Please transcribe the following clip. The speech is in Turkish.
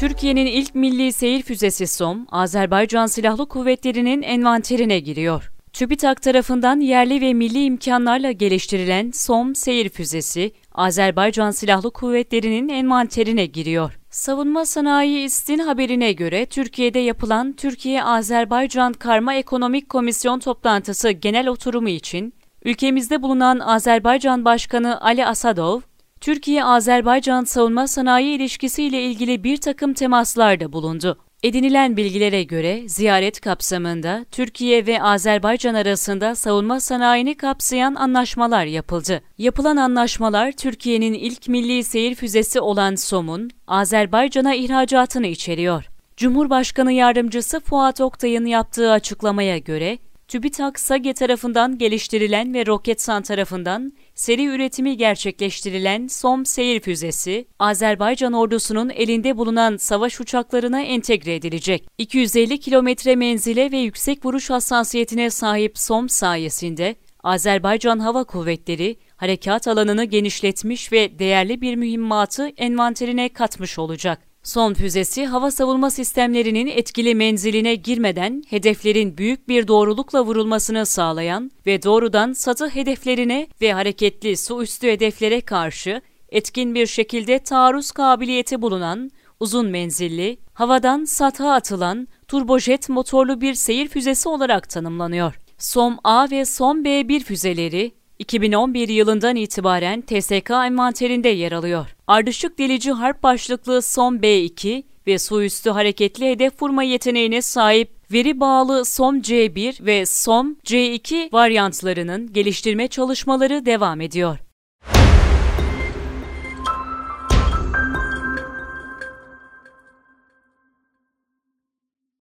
Türkiye'nin ilk milli seyir füzesi SOM, Azerbaycan Silahlı Kuvvetleri'nin envanterine giriyor. TÜBİTAK tarafından yerli ve milli imkanlarla geliştirilen SOM seyir füzesi, Azerbaycan Silahlı Kuvvetleri'nin envanterine giriyor. Savunma Sanayi İSTİN haberine göre Türkiye'de yapılan Türkiye-Azerbaycan Karma Ekonomik Komisyon toplantısı genel oturumu için ülkemizde bulunan Azerbaycan Başkanı Ali Asadov, Türkiye-Azerbaycan savunma sanayi ilişkisi ile ilgili bir takım temaslarda bulundu. Edinilen bilgilere göre ziyaret kapsamında Türkiye ve Azerbaycan arasında savunma sanayini kapsayan anlaşmalar yapıldı. Yapılan anlaşmalar Türkiye'nin ilk milli seyir füzesi olan SOM'un Azerbaycan'a ihracatını içeriyor. Cumhurbaşkanı Yardımcısı Fuat Oktay'ın yaptığı açıklamaya göre TÜBİTAK SAGE tarafından geliştirilen ve Roketsan tarafından seri üretimi gerçekleştirilen SOM seyir füzesi, Azerbaycan ordusunun elinde bulunan savaş uçaklarına entegre edilecek. 250 kilometre menzile ve yüksek vuruş hassasiyetine sahip SOM sayesinde Azerbaycan Hava Kuvvetleri harekat alanını genişletmiş ve değerli bir mühimmatı envanterine katmış olacak. Son füzesi hava savunma sistemlerinin etkili menziline girmeden hedeflerin büyük bir doğrulukla vurulmasını sağlayan ve doğrudan satı hedeflerine ve hareketli su üstü hedeflere karşı etkin bir şekilde taarruz kabiliyeti bulunan, uzun menzilli, havadan satha atılan turbojet motorlu bir seyir füzesi olarak tanımlanıyor. SOM-A ve SOM-B1 füzeleri 2011 yılından itibaren TSK envanterinde yer alıyor. Ardışık delici harp başlıklı SOM B2 ve su üstü hareketli hedef vurma yeteneğine sahip veri bağlı SOM C1 ve SOM C2 varyantlarının geliştirme çalışmaları devam ediyor.